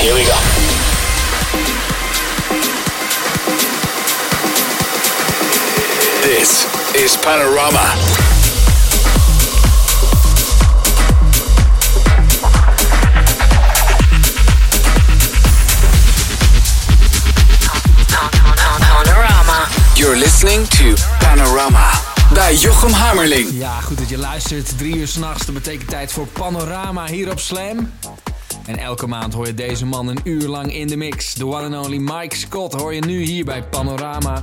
Here we go. This is Panorama. Panorama. You're listening to Panorama bij Jochem Hammerling. Ja, goed dat je luistert. Drie uur s'nachts, dat betekent tijd voor Panorama hier op Slam. En elke maand hoor je deze man een uur lang in de mix. The one and only Mike Scott hoor je nu hier bij Panorama.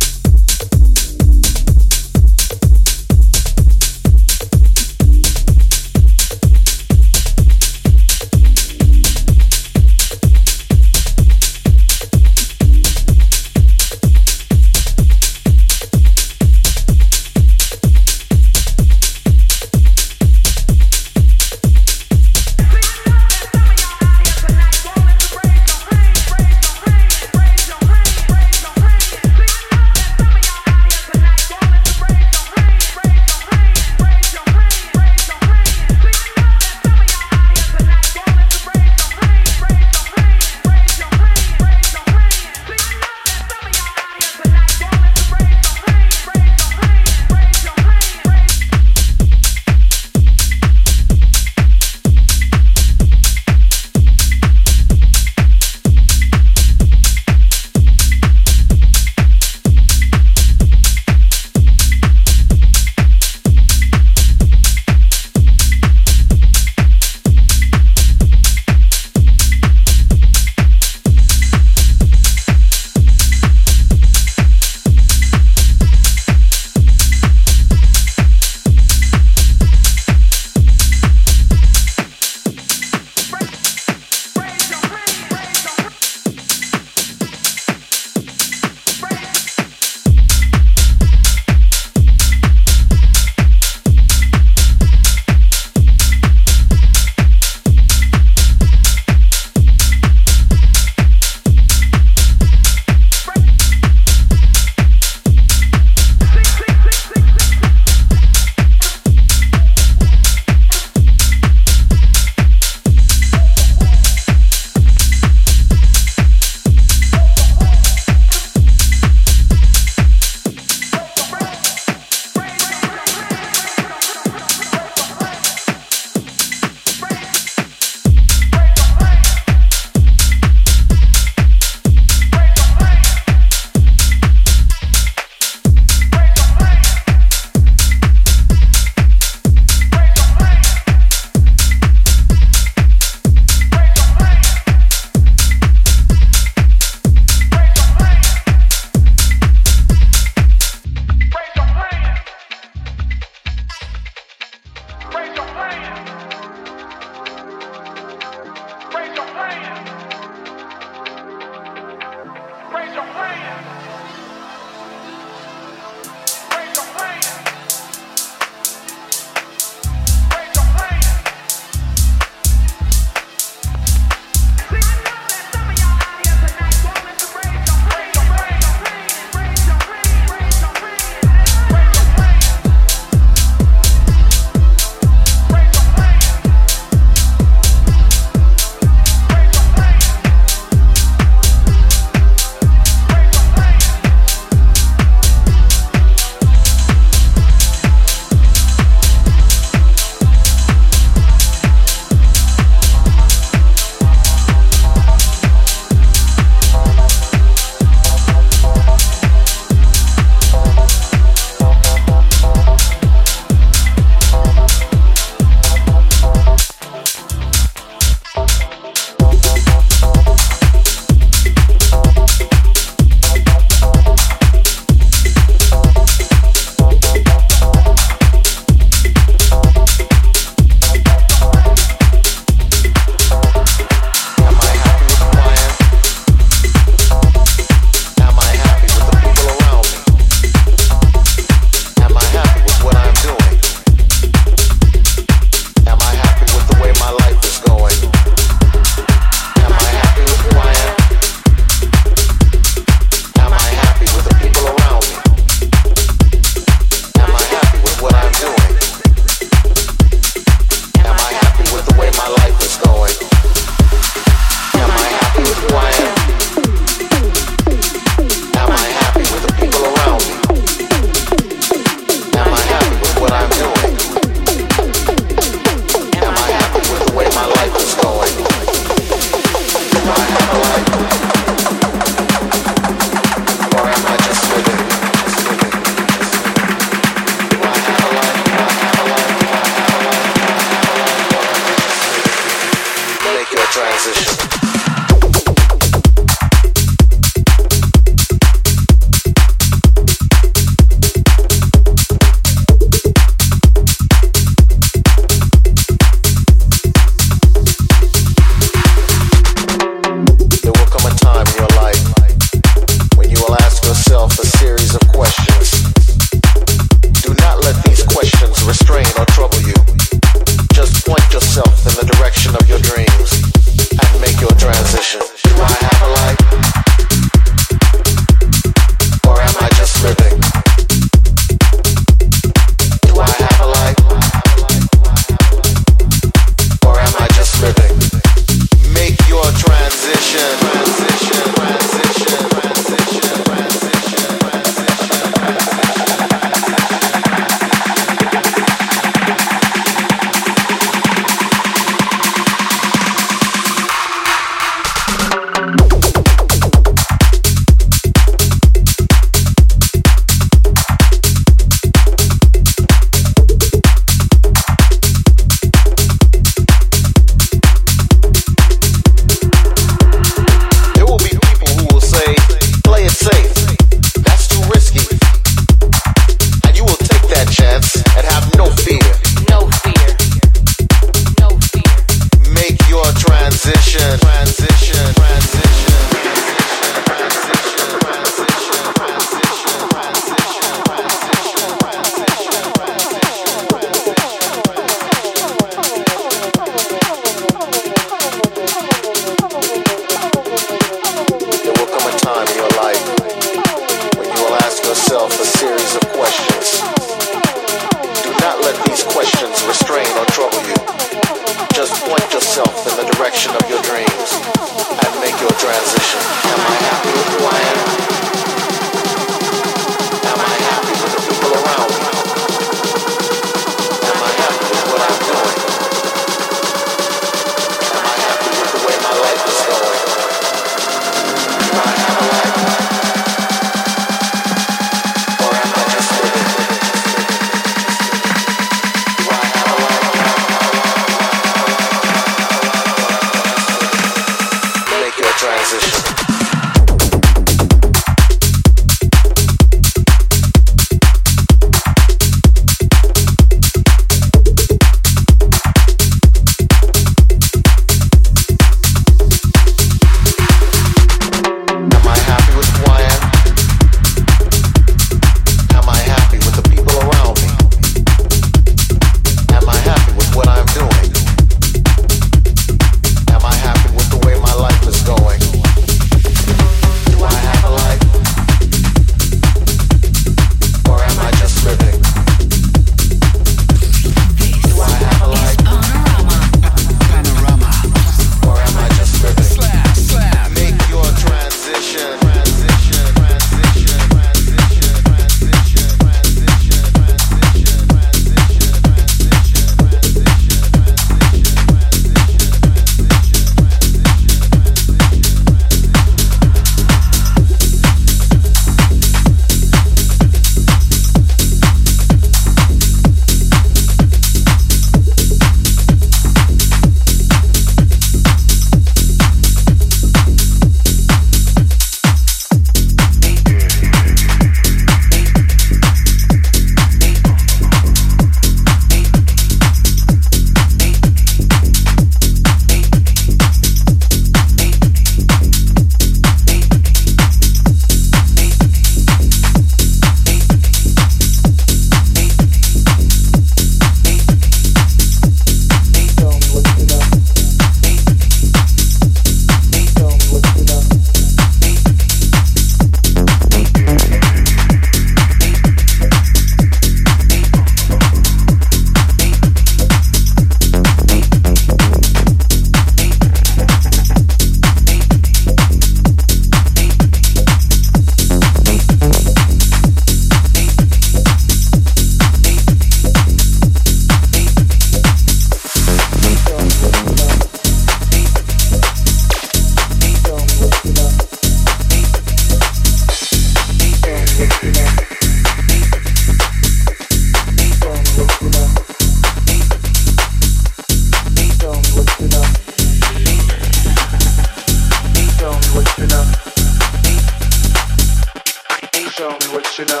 Show me what you know.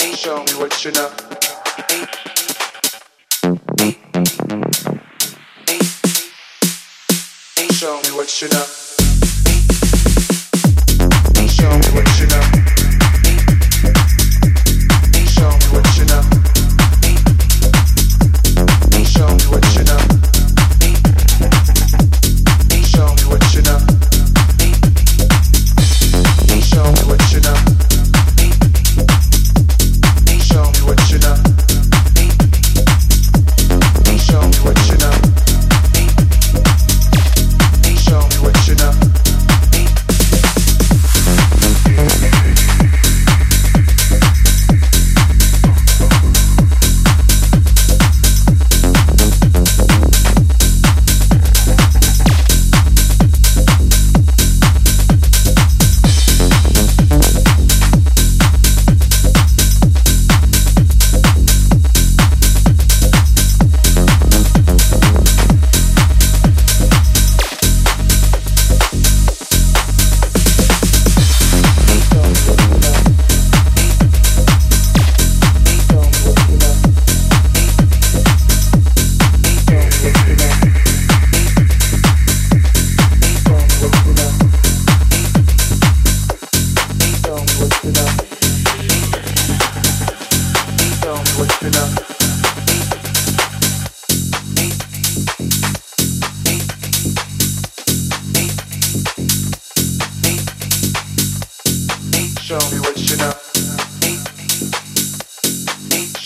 Ain't, show me what you know. Ain't. show me what you know. Show me what you know.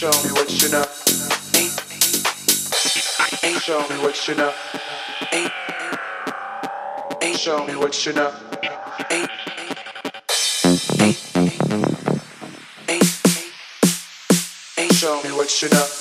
Show me what you know. Ain't Show me what you know. Ain't Show me what you know. Ain't Show me what you know.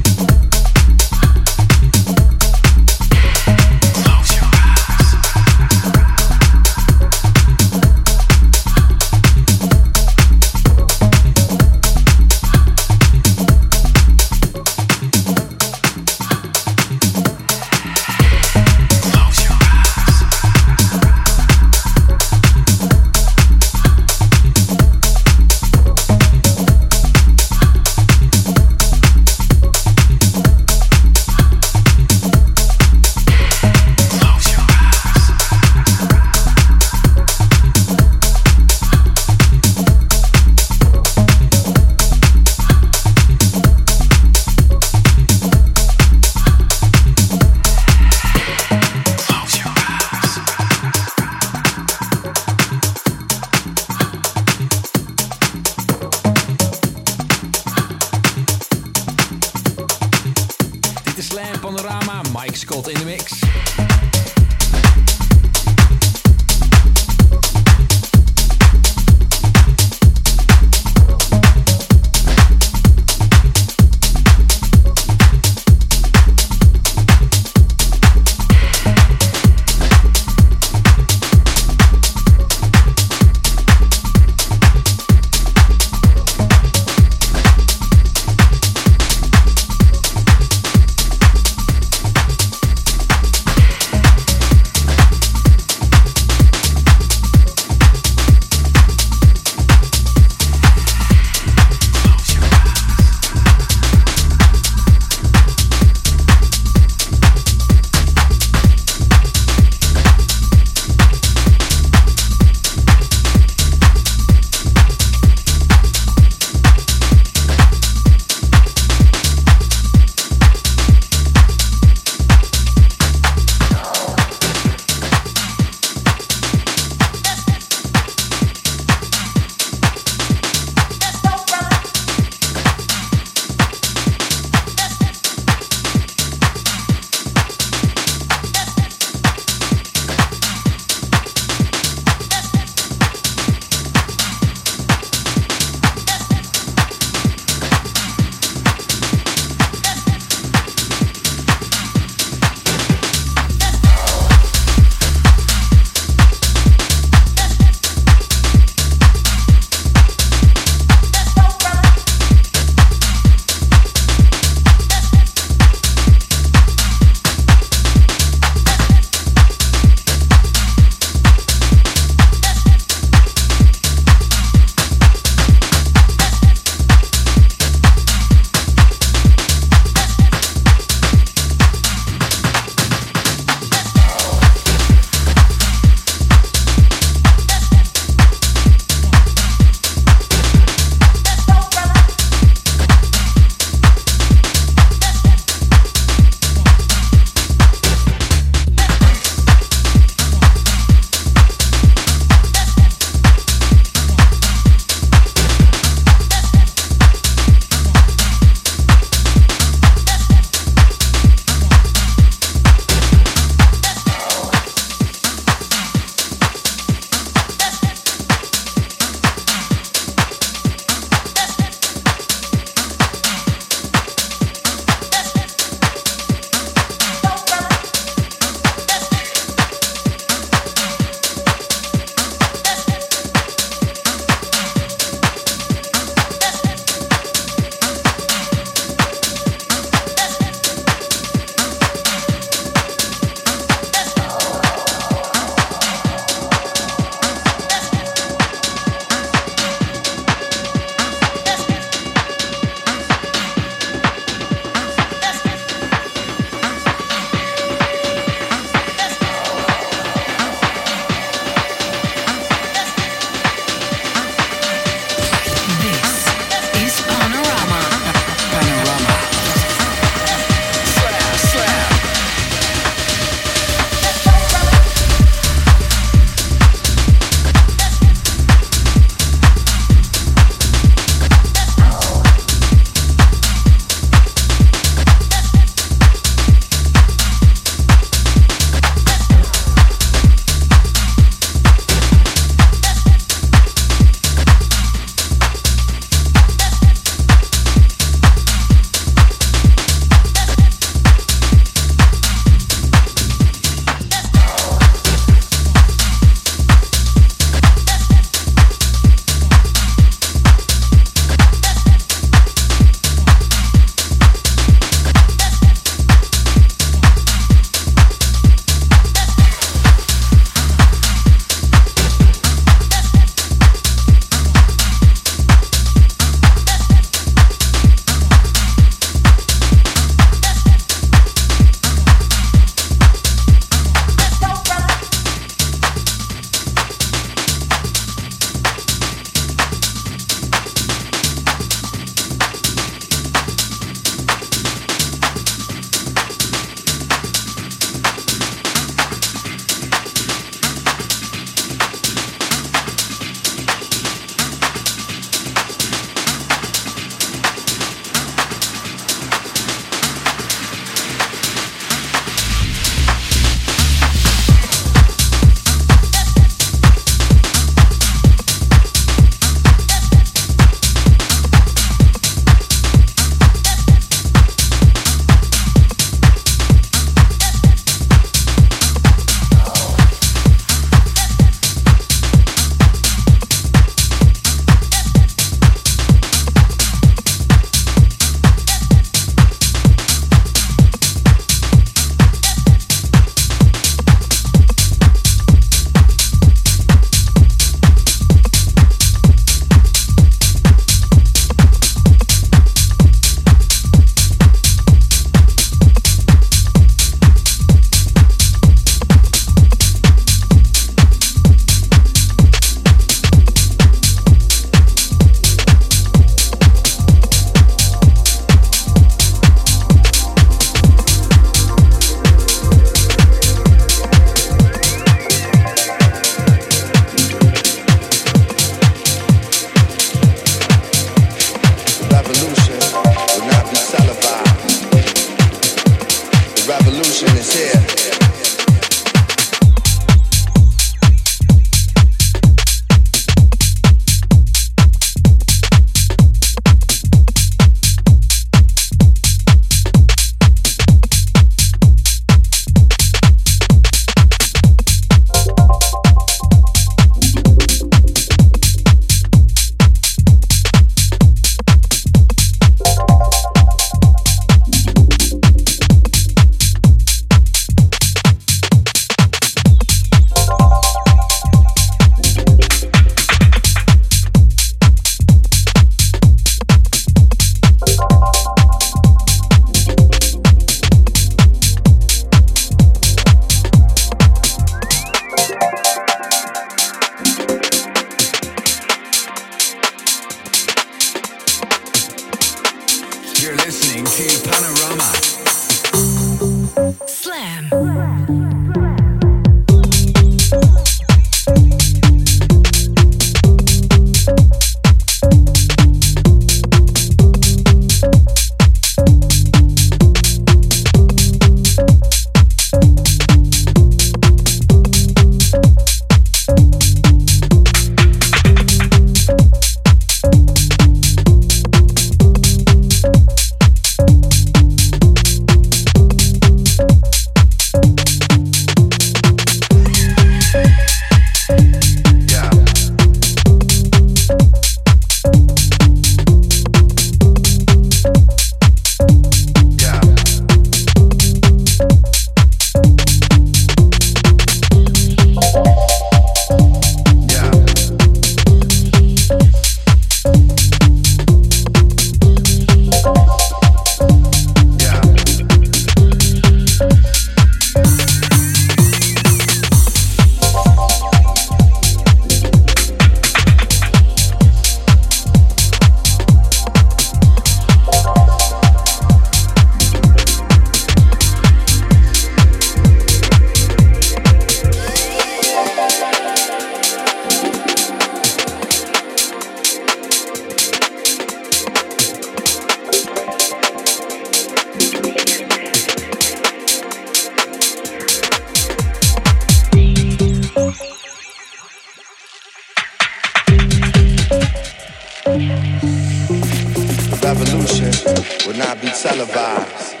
Will not be televised.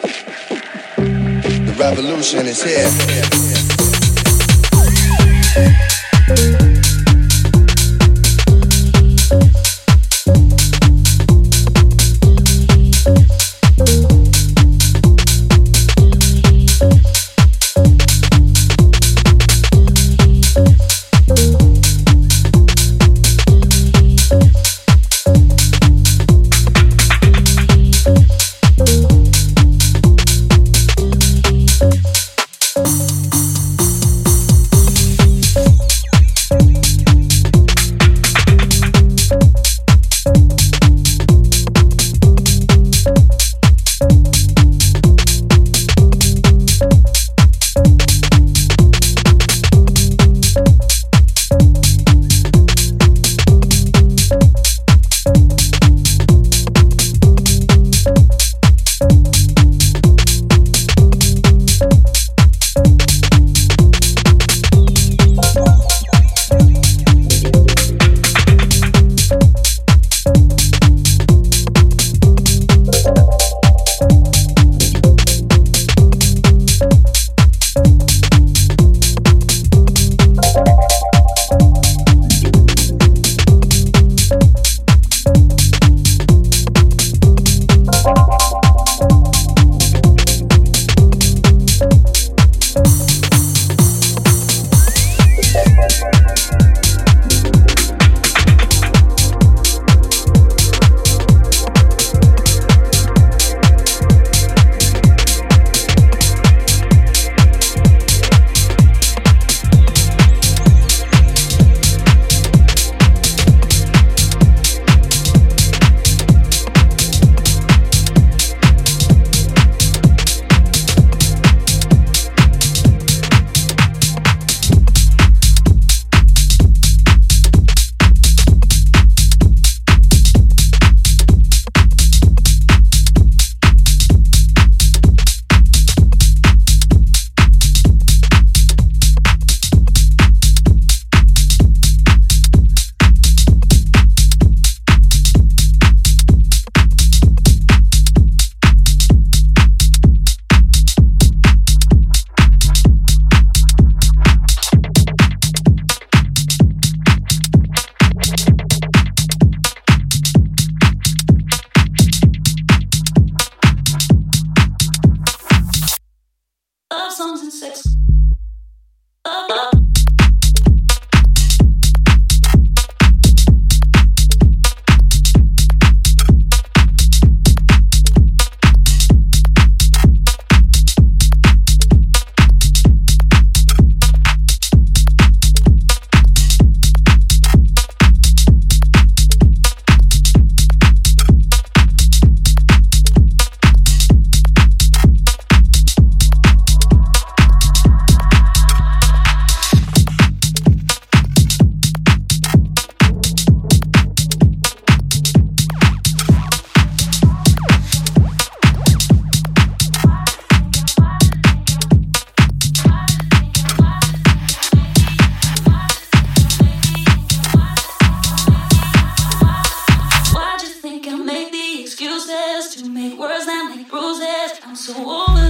The revolution is here. So